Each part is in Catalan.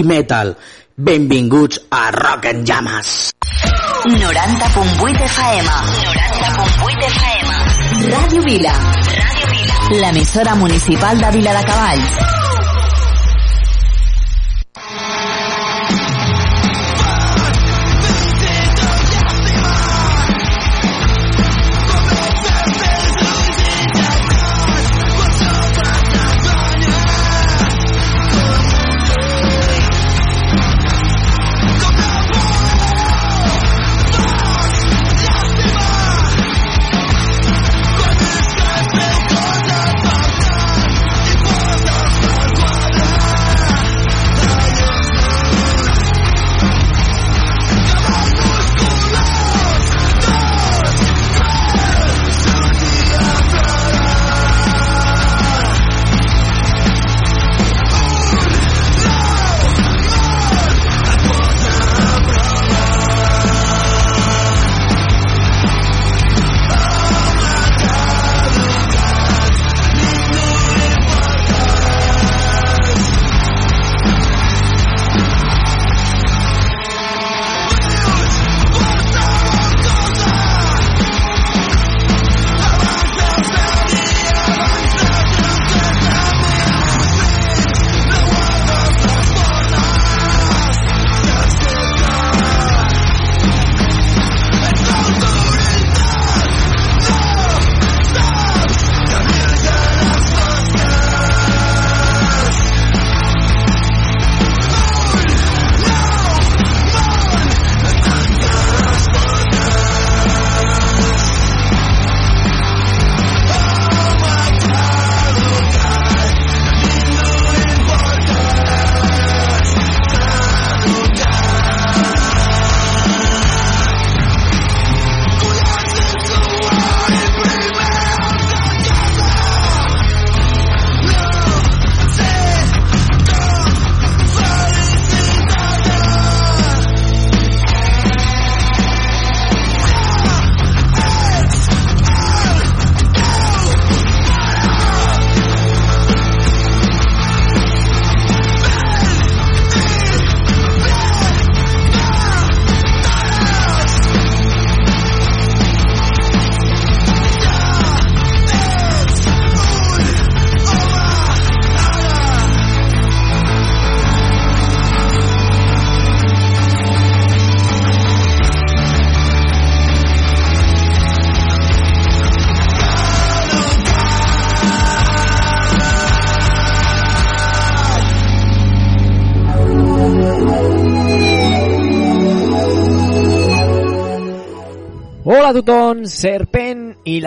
i metal. Benvinguts a Rock en Llames. 90.8 FM. 90.8 FM. Ràdio Vila. Ràdio Vila. L'emissora municipal de Vila de Cavalls.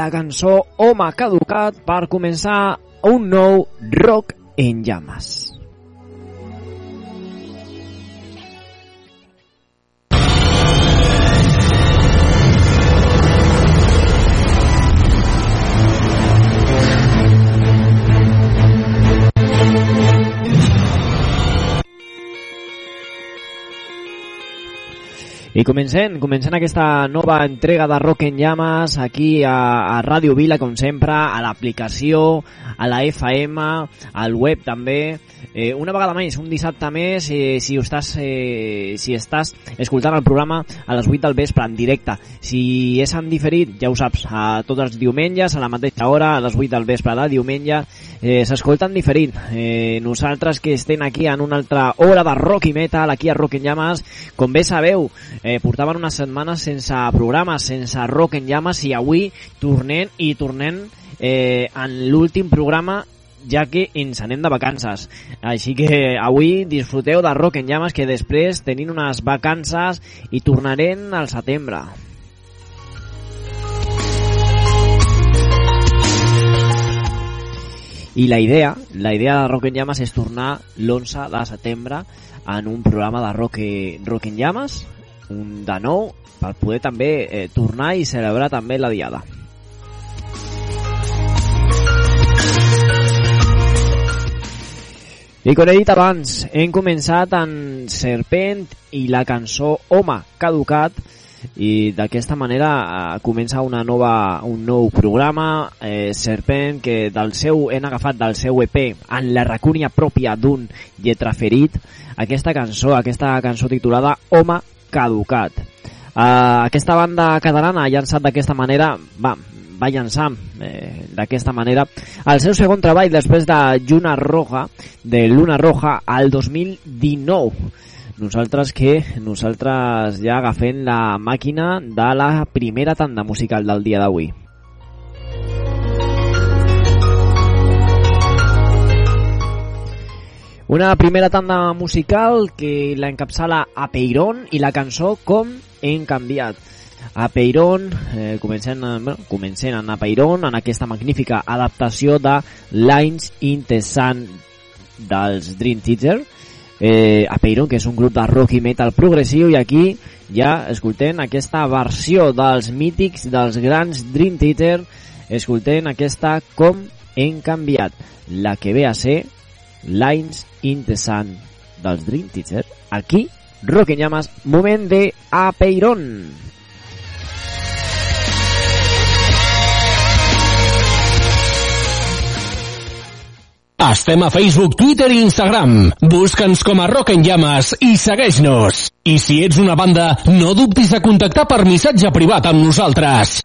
La cançó Home Caducat per començar un nou Rock en Llames. I comencem, comencem aquesta nova entrega de Rock en Llames aquí a, a Ràdio Vila, com sempre, a l'aplicació, a la FM, al web també. Eh, una vegada més, un dissabte més, eh, si, estàs, eh, si estàs escoltant el programa a les 8 del vespre en directe. Si és en diferit, ja ho saps, a tots els diumenges, a la mateixa hora, a les 8 del vespre de diumenge, eh, s'escolta en diferit. Eh, nosaltres que estem aquí en una altra hora de rock i metal, aquí a Rock en Llames, com bé sabeu, eh, portaven unes setmanes sense programa, sense Rock en Llames i avui tornem i tornem eh, en l'últim programa ja que ens anem de vacances. Així que avui disfruteu de Rock en Llames que després tenim unes vacances i tornarem al setembre. I la idea, la idea de Rock en Llames és tornar l'11 de setembre en un programa de Rock, rock en Llames, un de nou, per poder també eh, tornar i celebrar també la diada. I com he dit abans, hem començat en Serpent i la cançó Home Caducat i d'aquesta manera eh, comença una nova, un nou programa eh, Serpent que del seu hem agafat del seu EP en la racúnia pròpia d'un lletraferit aquesta cançó, aquesta cançó titulada Home caducat eh, aquesta banda catalana ha llançat d'aquesta manera va, va llançar eh, d'aquesta manera el seu segon treball després de Lluna Roja de Luna Roja al 2019 nosaltres que nosaltres ja agafem la màquina de la primera tanda musical del dia d'avui. Una primera tanda musical que la encapçala a Peiron i la cançó Com hem canviat. A Peiron, eh, comencem, bueno, comencem a Peiron en aquesta magnífica adaptació de Lines in the Sun dels Dream Theater, eh, a Peiron, que és un grup de rock i metal progressiu, i aquí ja escoltem aquesta versió dels mítics, dels grans Dream Theater, escoltem aquesta Com hem canviat, la que ve a ser Lines in the Sun dels Dream Theater, aquí, Llamas, moment de A Peiron. Estem a Facebook, Twitter i Instagram. Busca'ns com a Rock en Llames i segueix-nos. I si ets una banda, no dubtis a contactar per missatge privat amb nosaltres.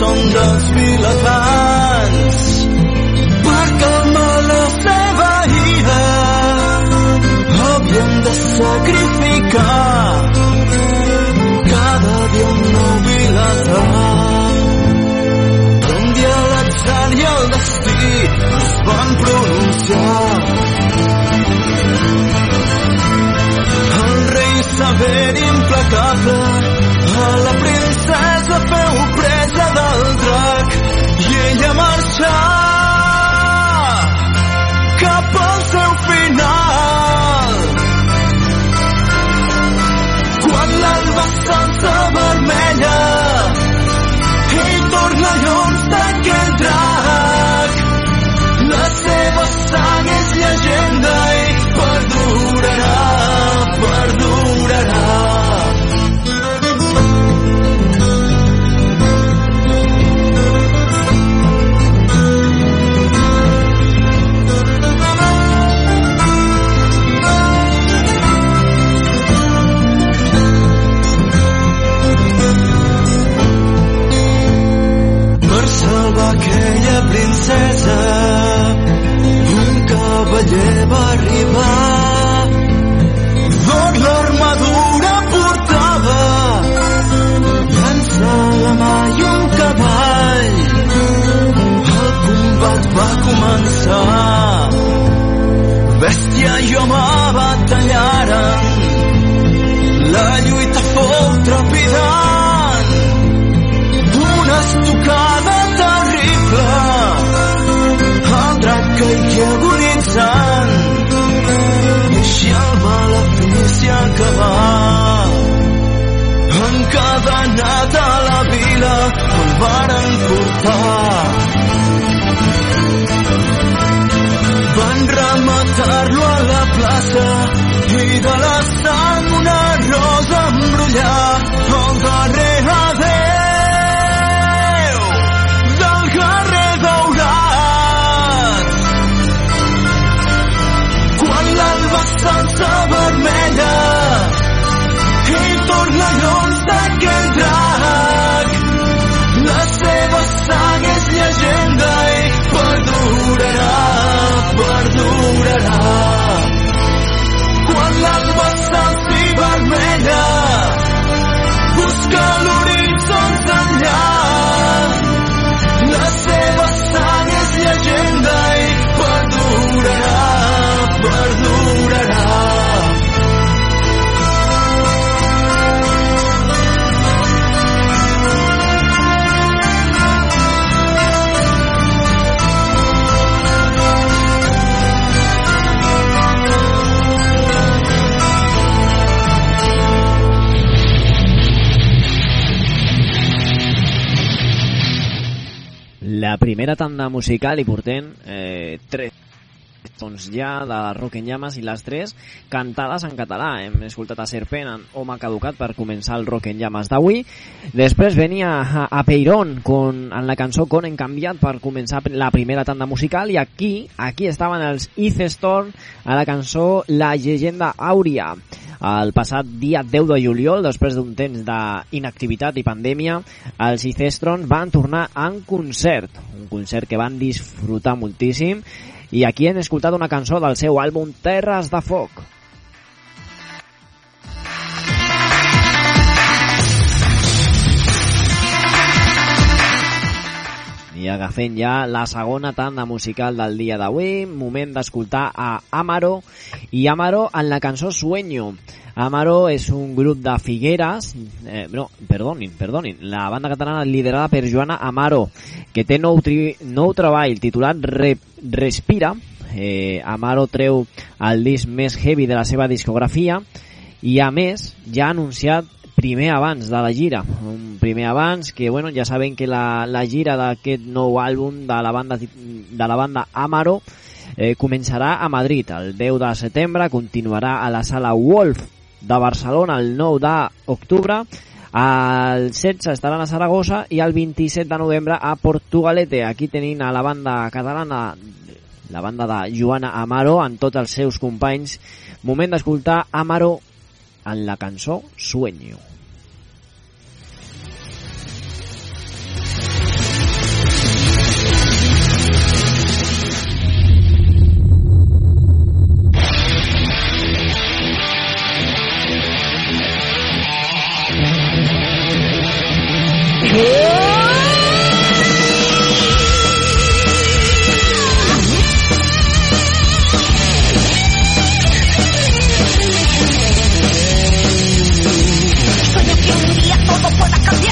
Fou malson dels vilatans cavaller va arribar d'or l'armadura portava llança la mà i un cavall. El combat va començar. Bèstia i home batallaren la lluita fou trepidant varen portar La primera tanda musical i portem eh, tres doncs ja de Rock en Llames i les tres cantades en català. Hem escoltat a Serpent en Home Caducat per començar el Rock en Llames d'avui. Després venia a, a Peirón con, en la cançó Con en canviat per començar la primera tanda musical i aquí aquí estaven els East Storm a la cançó La llegenda àurea. El passat dia 10 de juliol, després d'un temps d'inactivitat i pandèmia, els Icestron van tornar en concert, un concert que van disfrutar moltíssim, i aquí hem escoltat una cançó del seu àlbum Terres de Foc. I agafem ja la segona tanda musical del dia d'avui, moment d'escoltar a Amaro, i Amaro en la cançó Sueño. Amaro és un grup de Figueres, eh, no, perdonin, perdonin, la banda catalana liderada per Joana Amaro, que té nou, tri, nou treball titulat Re, Respira, eh, Amaro treu el disc més heavy de la seva discografia, i a més ja ha anunciat primer abans de la gira, un primer abans que bueno, ja saben que la, la gira d'aquest nou àlbum de la banda de la banda Amaro eh, començarà a Madrid el 10 de setembre, continuarà a la sala Wolf de Barcelona el 9 d'octubre, el 16 estaran a Saragossa i el 27 de novembre a Portugalete. Aquí tenim a la banda catalana, la banda de Joana Amaro, amb tots els seus companys. Moment d'escoltar Amaro en la cançó Sueño. Sueño que un día todo pueda cambiar,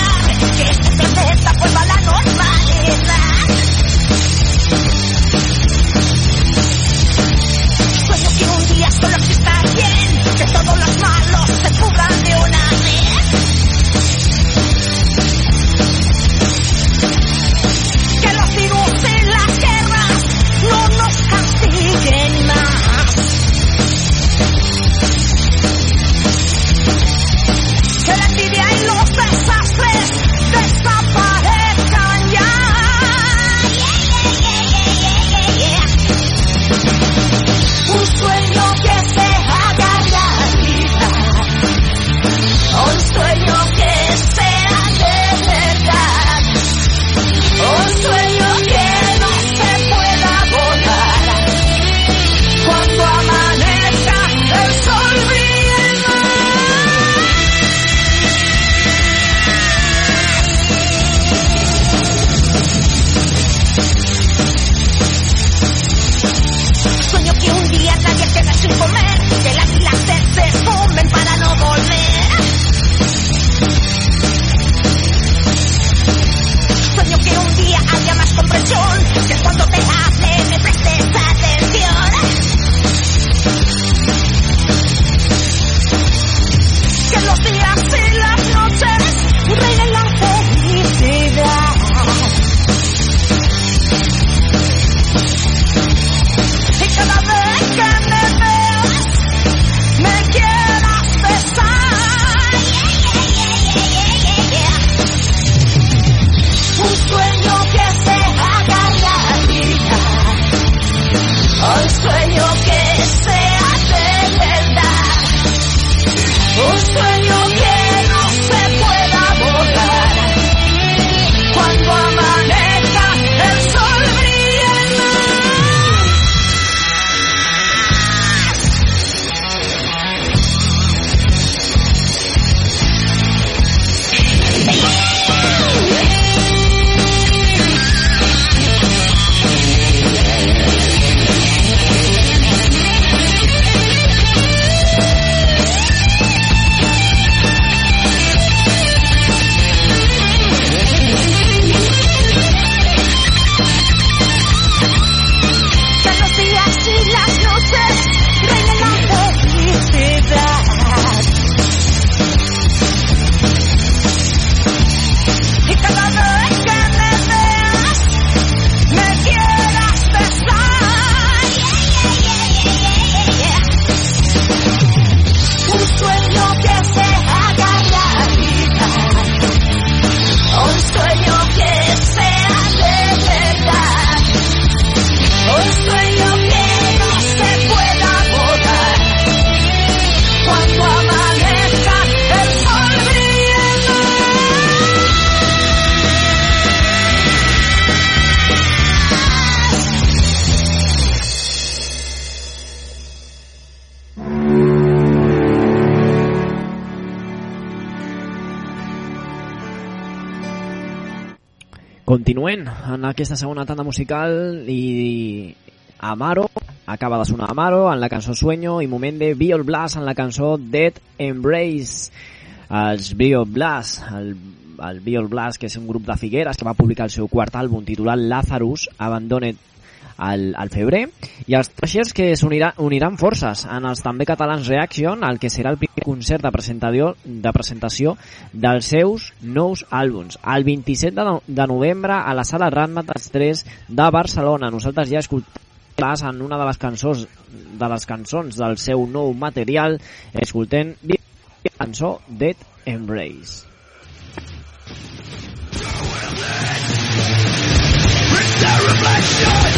en aquesta segona tanda musical i Amaro, acaba de sonar Amaro en la cançó Sueño i moment de Biol Blast en la cançó Dead Embrace. Els Biol Blast, el, el Biol Blast, que és un grup de Figueres que va publicar el seu quart àlbum titulat Lazarus, Abandoned al, al febrer, i els Trashers que s'uniran uniran forces en els també catalans Reaction, al que serà el primer concert de presentació, de presentació dels seus nous àlbums. El 27 de, no, de novembre a la sala Ratmat 3 de Barcelona. Nosaltres ja escoltem en una de les cançons de les cançons del seu nou material escoltem la cançó Dead Embrace. It's a reflection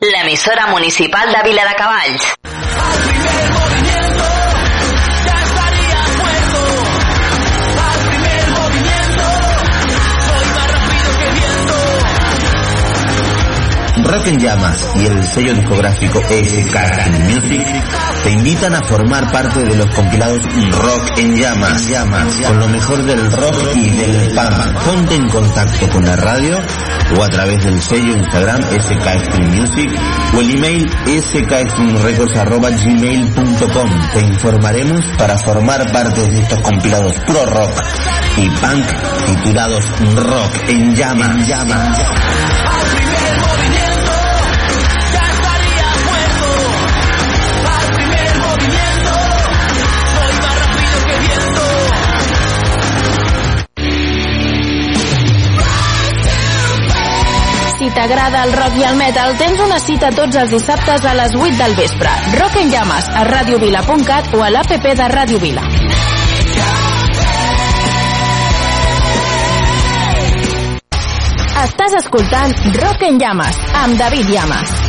La emisora municipal de Vila de Cavalls. Rock en Llamas y el sello discográfico SK Music te invitan a formar parte de los compilados Rock en Llamas, Llamas con lo mejor del rock y del punk. Ponte en contacto con la radio o a través del sello Instagram SK Stream Music o el email skstreamrecords.gmail.com. Te informaremos para formar parte de estos compilados pro rock y punk titulados Rock en Llamas, en llamas. T'agrada el rock i el metal, tens una cita tots els dissabtes a les 8 del vespre. Rock en llames a radiovila.cat o a l'APP de Ràdio Vila. Estàs escoltant Rock en llames amb David Llamas.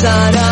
Pasarán,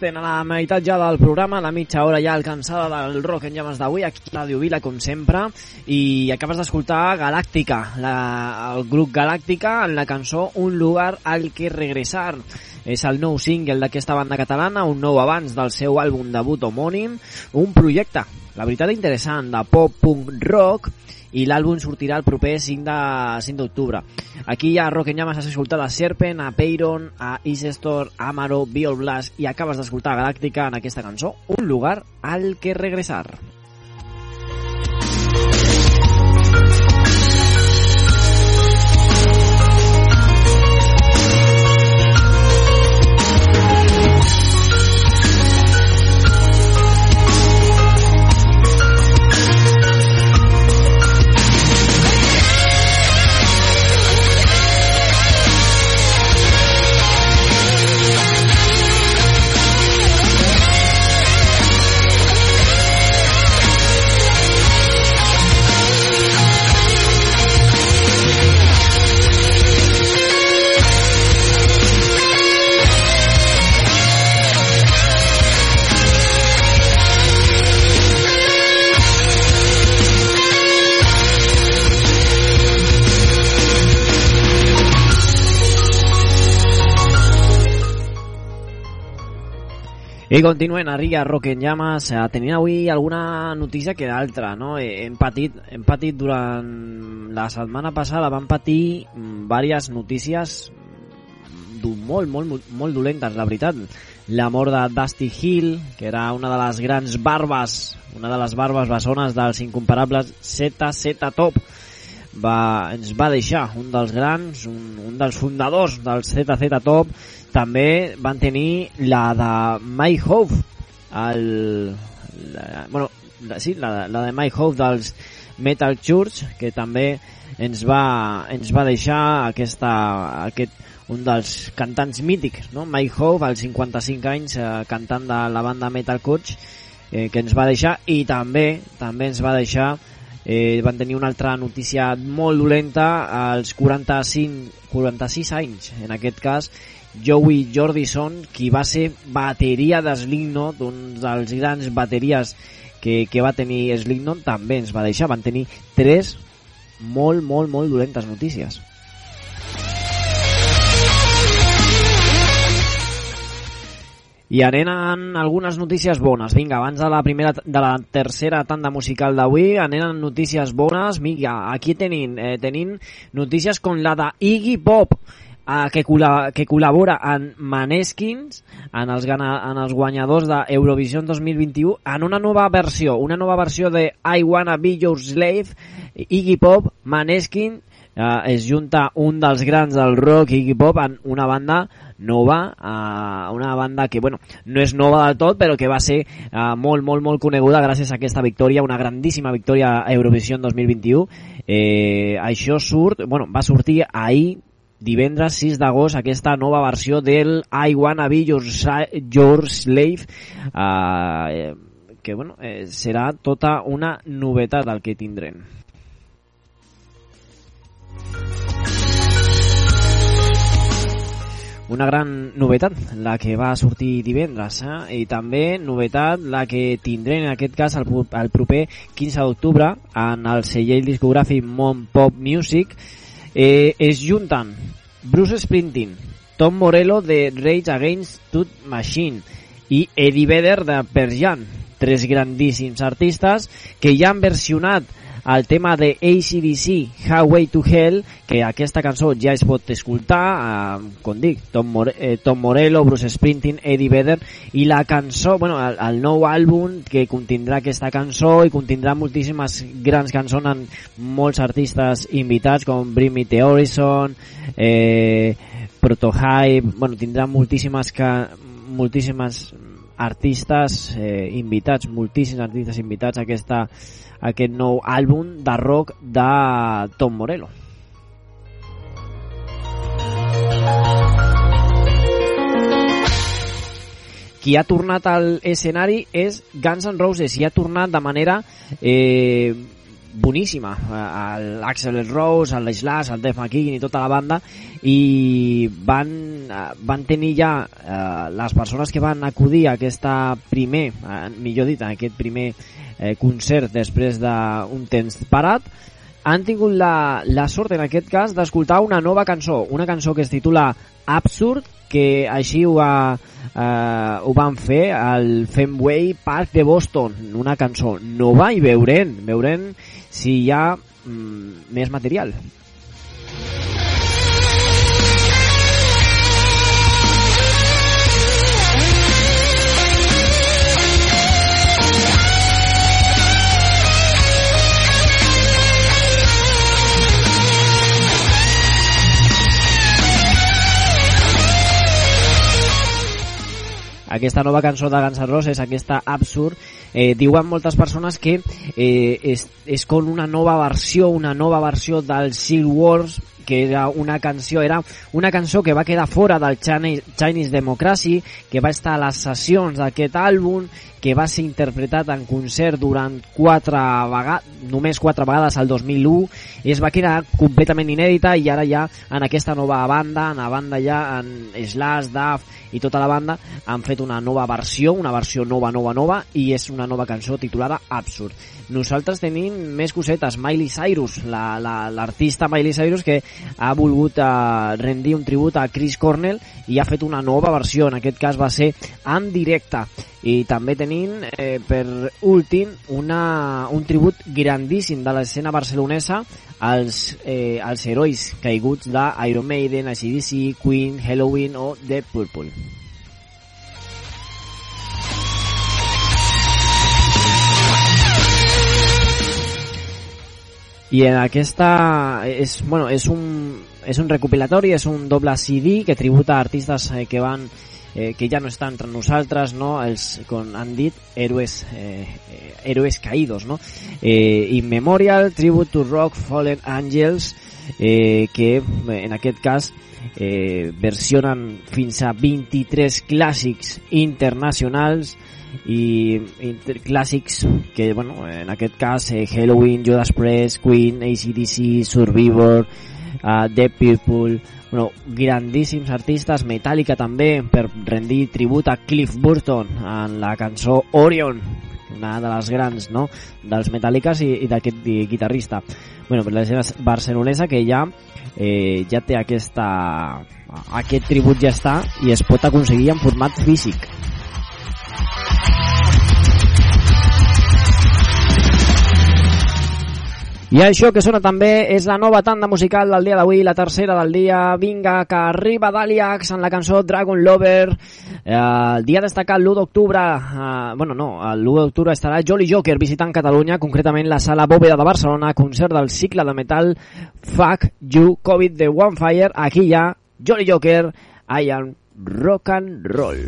estem, a la meitat ja del programa, la mitja hora ja alcançada del Rock en Llames d'avui, aquí a Ràdio Vila, com sempre, i acabes d'escoltar Galàctica, la, el grup Galàctica, en la cançó Un lugar al que regresar. És el nou single d'aquesta banda catalana, un nou abans del seu àlbum debut homònim, un projecte, la veritat interessant, de pop-punk rock, i l'àlbum sortirà el proper 5 de 5 d'octubre. Aquí hi ha Rock en Llames, has escoltat a Serpent, a Peyron, a Isestor, a Amaro, Biol Blast i acabes d'escoltar Galàctica en aquesta cançó, Un lugar al que regresar. I continuem, arriba Rock en Llamas, eh, tenint avui alguna notícia que d'altra, no? Eh, Hem patit, hem patit durant la setmana passada, vam patir mm, diverses notícies mm, du- molt, molt, molt, molt dolentes, la veritat. La mort de Dusty Hill, que era una de les grans barbes, una de les barbes bessones dels incomparables ZZ Top, va, ens va deixar un dels grans, un, un dels fundadors del ZZ Top, també van tenir la de Mike Hope, el, la, bueno, la, sí, la, la de Mike Hope dels Metal Church, que també ens va, ens va deixar aquesta, aquest, un dels cantants mítics, no? Mike Hope, als 55 anys, eh, cantant de la banda Metal Church, eh, que ens va deixar, i també també ens va deixar eh, van tenir una altra notícia molt dolenta als 45, 46 anys, en aquest cas, Joey Jordison, qui va ser bateria de Slipknot, un dels grans bateries que, que va tenir Slipknot, també ens va deixar. Van tenir tres molt, molt, molt dolentes notícies. I amb algunes notícies bones. Vinga, abans de la primera de la tercera tanda musical d'avui, amb notícies bones. Vinga, aquí tenim, eh, tenim notícies com la de Iggy Pop, eh, que, col·la, que col·labora en Maneskins, en els, en els guanyadors d'Eurovision 2021, en una nova versió, una nova versió de I Wanna Be Your Slave, Iggy Pop, Maneskin, eh, es junta un dels grans del rock, Iggy Pop, en una banda nova, eh, una banda que bueno, no és nova del tot, però que va ser eh, molt, molt, molt coneguda gràcies a aquesta victòria, una grandíssima victòria a Eurovision 2021. Eh, això surt, bueno, va sortir ahir, divendres 6 d'agost, aquesta nova versió del I Wanna Be Your, Your Slave, eh, que bueno, eh, serà tota una novetat el que tindrem. Una gran novetat, la que va sortir divendres, eh? i també novetat la que tindrem en aquest cas el, el proper 15 d'octubre en el celler discogràfic Mon Pop Music eh, es junten Bruce Springsteen, Tom Morello de Rage Against the Machine i Eddie Vedder de Pearl Jam, tres grandíssims artistes que ja han versionat el tema de ACDC, Highway to Hell, que aquesta cançó ja es pot escoltar, eh, com dic, Tom, More eh, Tom Morello, Bruce Springsteen, Eddie Vedder, i la cançó, bueno, el, el nou àlbum que contindrà aquesta cançó i contindrà moltíssimes grans cançons amb molts artistes invitats com Bring Me The Horizon, eh, Protohype, bueno, tindrà moltíssimes, ca moltíssimes artistes eh, invitats, moltíssims artistes invitats a, aquesta, a aquest nou àlbum de rock de Tom Morello. Qui ha tornat al escenari és Guns N' Roses i ha tornat de manera eh, boníssima eh, l'Axel Rose, el Slash, el Def McKean i tota la banda i van, eh, van tenir ja eh, les persones que van acudir a aquesta primer, eh, millor dit, a aquest primer eh, concert després d'un temps parat han tingut la, la sort en aquest cas d'escoltar una nova cançó, una cançó que es titula Absurd, que així ho, va, eh, ho van fer al Fenway Park de Boston, una cançó nova i veurem, veurem si hi ha mm, més material. aquesta nova cançó de Guns N' Roses, aquesta Absurd, eh, diuen moltes persones que eh, és, és com una nova versió, una nova versió del Seal Wars, que era una canció, era una cançó que va quedar fora del Chinese, Democracy, que va estar a les sessions d'aquest àlbum, que va ser interpretat en concert durant quatre vegades, només quatre vegades al 2001, i es va quedar completament inèdita i ara ja en aquesta nova banda, en la banda ja en Slash, Duff i tota la banda han fet una nova versió, una versió nova, nova, nova i és una nova cançó titulada Absurd. Nosaltres tenim més cosetes. Miley Cyrus, la- la- l'artista la, Miley Cyrus que ha volgut uh, rendir un tribut a Chris Cornell i ha fet una nova versió, en aquest cas va ser en directe. I també tenim, eh, per últim, una, un tribut grandíssim de l'escena barcelonesa als, eh, als herois caiguts d'Iron Maiden, ACDC, Queen, Halloween o The Purple. I en aquesta és, bueno, és, un, és un recopilatori, és un doble CD que tributa a artistes eh, que van eh, que ja no estan entre nosaltres, no? els, com han dit, héroes, eh, eh, héroes caídos, no? Eh, In Memorial, Tribute to Rock, Fallen Angels, eh, que eh, en aquest cas eh, versionen fins a 23 clàssics internacionals i inter clàssics que, bueno, en aquest cas eh, Halloween, Judas Priest, Queen, ACDC, Survivor, uh, Dead People, bueno, grandíssims artistes, Metallica també, per rendir tribut a Cliff Burton en la cançó Orion, una de les grans, no?, dels Metallicas i, i d'aquest gui- guitarrista. Bueno, per l'escena barcelonesa que ja eh, ja té aquesta aquest tribut ja està i es pot aconseguir en format físic. I això que sona també és la nova tanda musical del dia d'avui, la tercera del dia. Vinga, que arriba Daliax en la cançó Dragon Lover. Eh, el dia destacat l'1 d'octubre, eh, bueno, no, l'1 d'octubre estarà Jolly Joker visitant Catalunya, concretament la sala Bòveda de Barcelona, concert del cicle de metal Fuck You COVID de One Fire. Aquí hi ha Jolly Joker, I am rock and roll.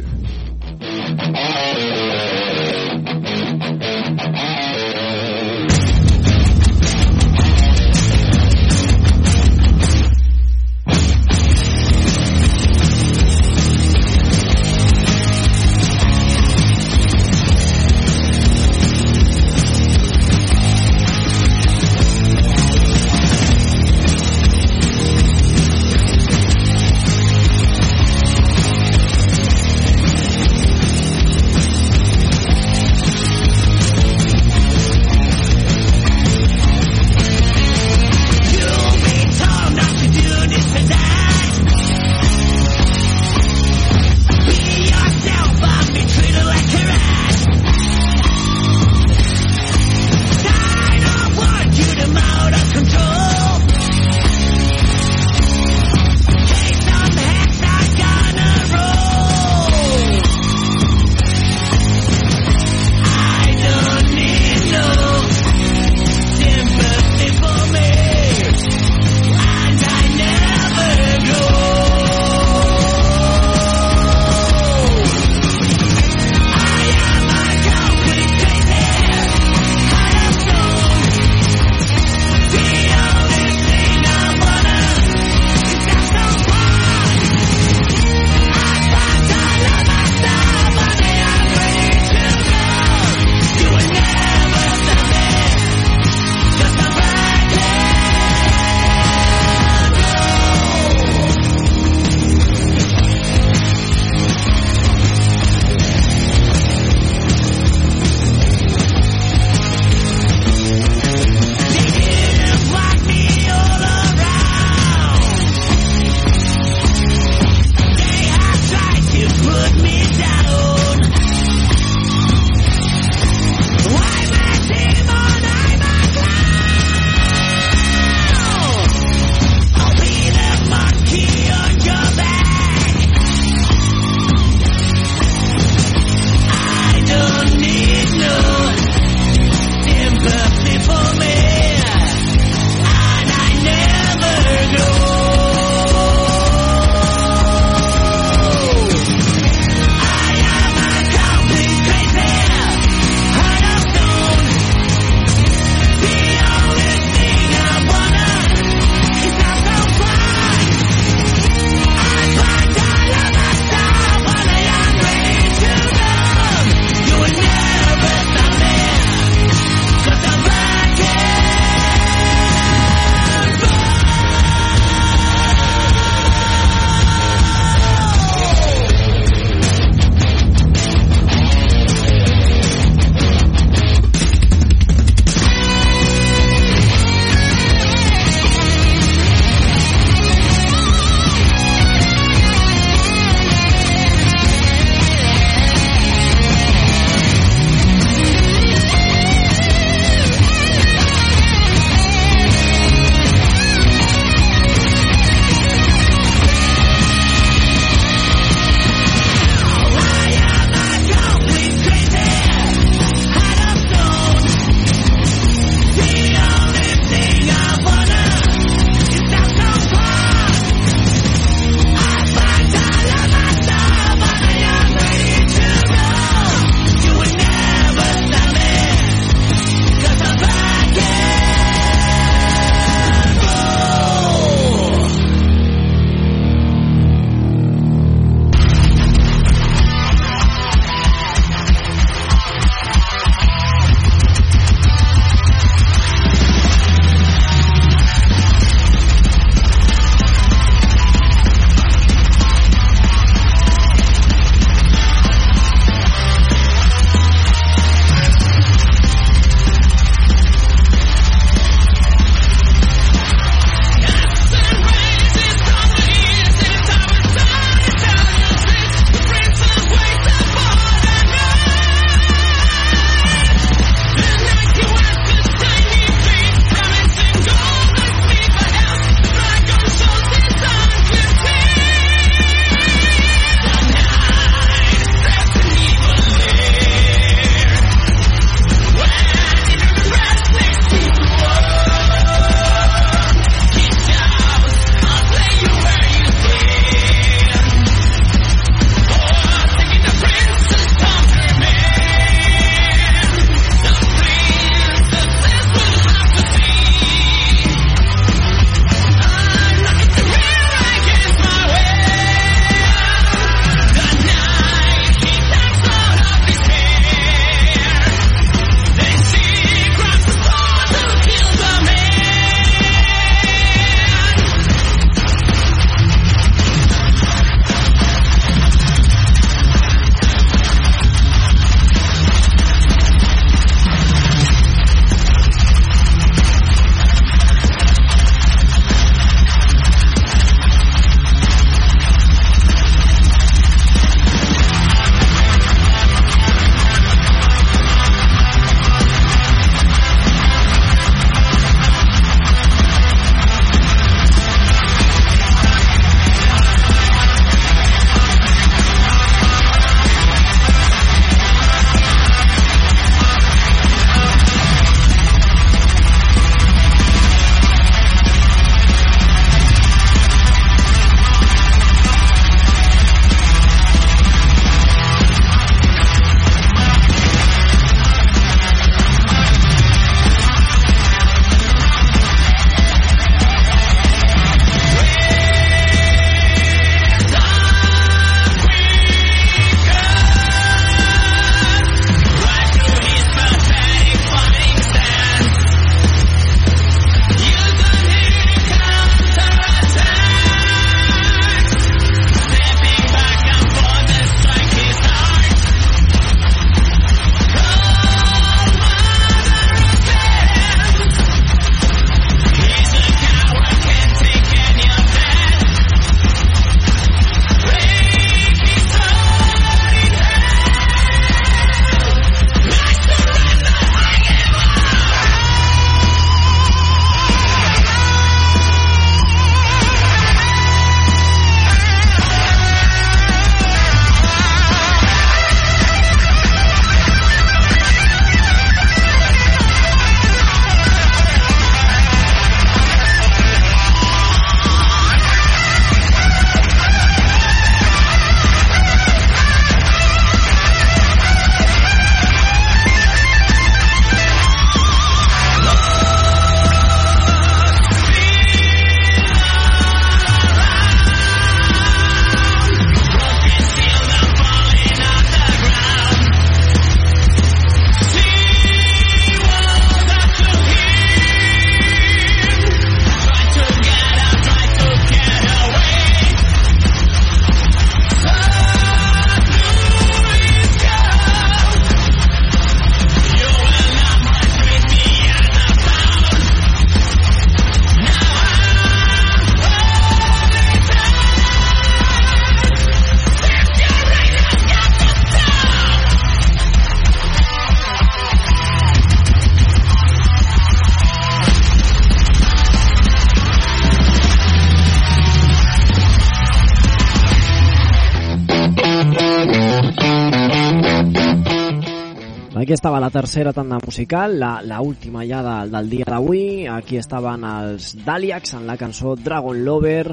Tercera tanda musical, la, la última ja de, del dia d'avui. Aquí estaven els Daliacs en la cançó Dragon Lover.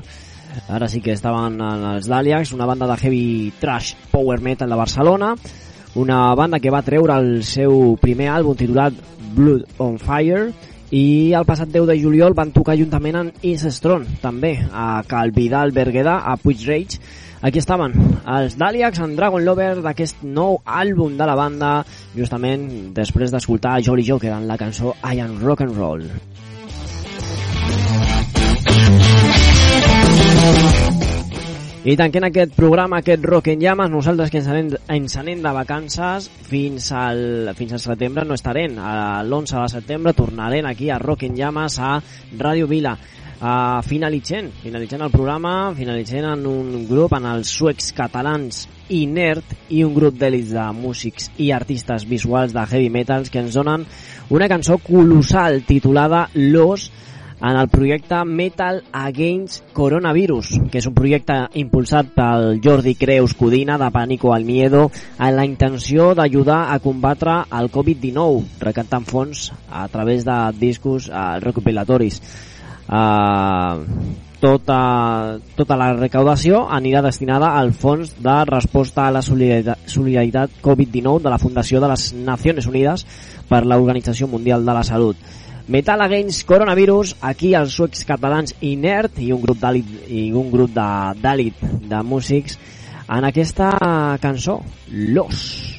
Ara sí que estaven els Daliacs, una banda de heavy trash power metal de Barcelona. Una banda que va treure el seu primer àlbum titulat Blood on Fire i el passat 10 de juliol van tocar juntament amb Is Strong, també, a Calvidal Berguedà, a Puig Rage. Aquí estaven els Daliacs en Dragon Lover d'aquest nou àlbum de la banda, justament després d'escoltar Jolly Joker en la cançó I Am Rock and Roll. I tanquem aquest programa, aquest Rock en Llames, nosaltres que ens anem, ens anem de vacances fins al, fins al setembre no estarem. L'11 de setembre tornarem aquí a Rock en Llames a Ràdio Vila. Uh, finalitzant, finalitzant el programa, finalitzant en un grup, en els suecs catalans Inert i un grup d'èlits de músics i artistes visuals de heavy metals que ens donen una cançó colossal titulada Los, en el projecte Metal Against Coronavirus, que és un projecte impulsat pel Jordi Creus Codina de Pànico al Miedo amb la intenció d'ajudar a combatre el Covid-19, recaptant fons a través de discos eh, recopilatoris. Uh, tota, tota la recaudació anirà destinada al Fons de Resposta a la Solidaritat, solidaritat Covid-19 de la Fundació de les Nacions Unides per l'Organització Mundial de la Salut. Metal Against Coronavirus, aquí els suecs catalans Inert i un grup d'àlit i un grup de d'àlit de músics en aquesta cançó. Los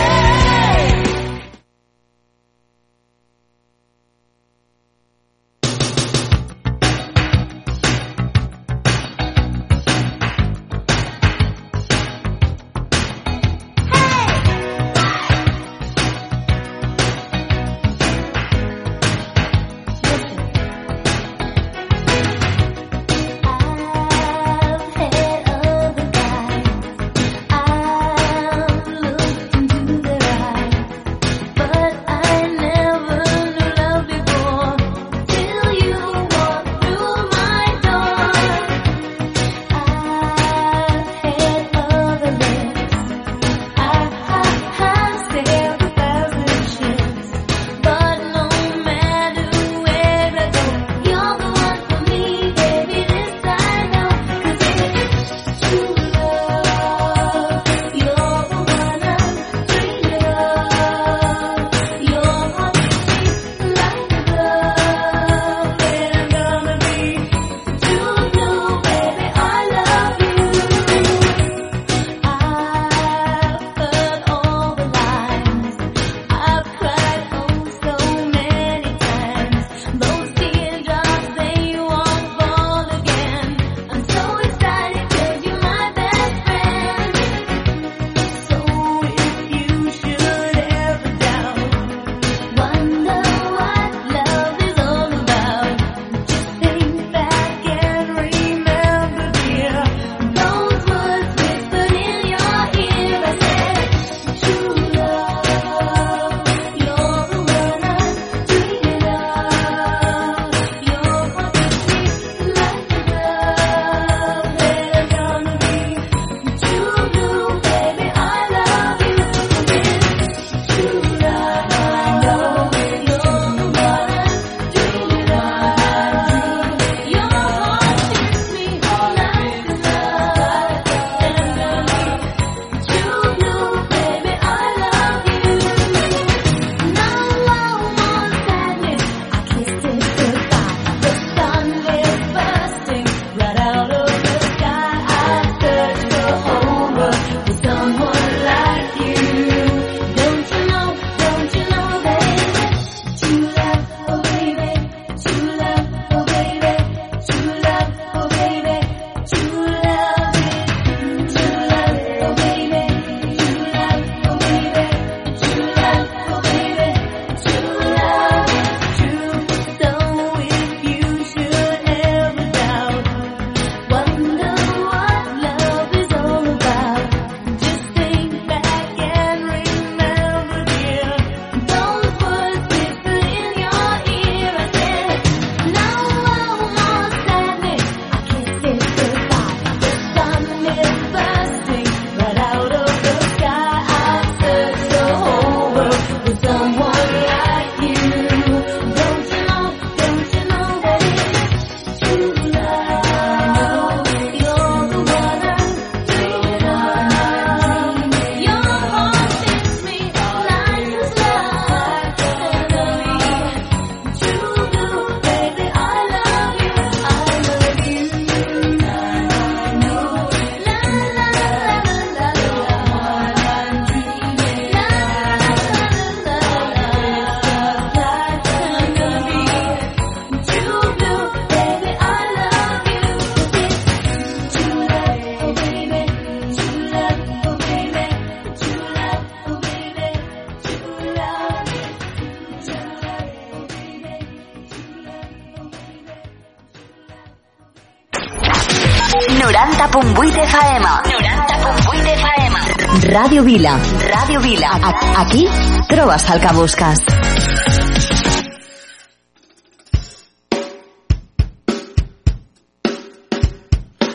Ràdio Vila. Ràdio Vila. Aquí trobes el que busques.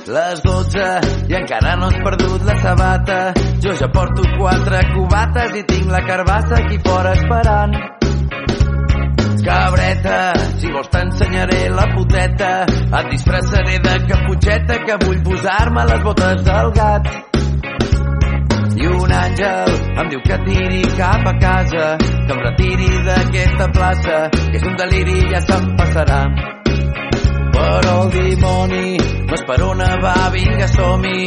Les 12 i encara no has perdut la sabata. Jo ja porto quatre cubates i tinc la carbassa aquí fora esperant. Cabreta, si vols t'ensenyaré la puteta. Et disfressaré de caputxeta que vull posar-me les botes del gat. I un àngel em diu que tiri cap a casa, que em retiri d'aquesta plaça, que és un deliri i ja se'm passarà. Però el dimoni m'esperona, va, vinga, som-hi.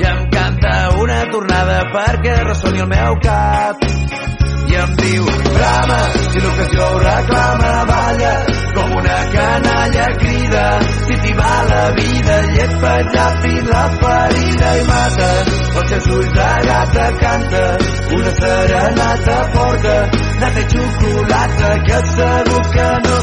I em canta una tornada perquè ressoni el meu cap i em diu brama, si l'ocasió reclama balla, com una canalla crida. Si t'hi va la vida i et penjat fins la ferida i mata els seus ulls de gata canta una serenata porta nata i xocolata que segur que no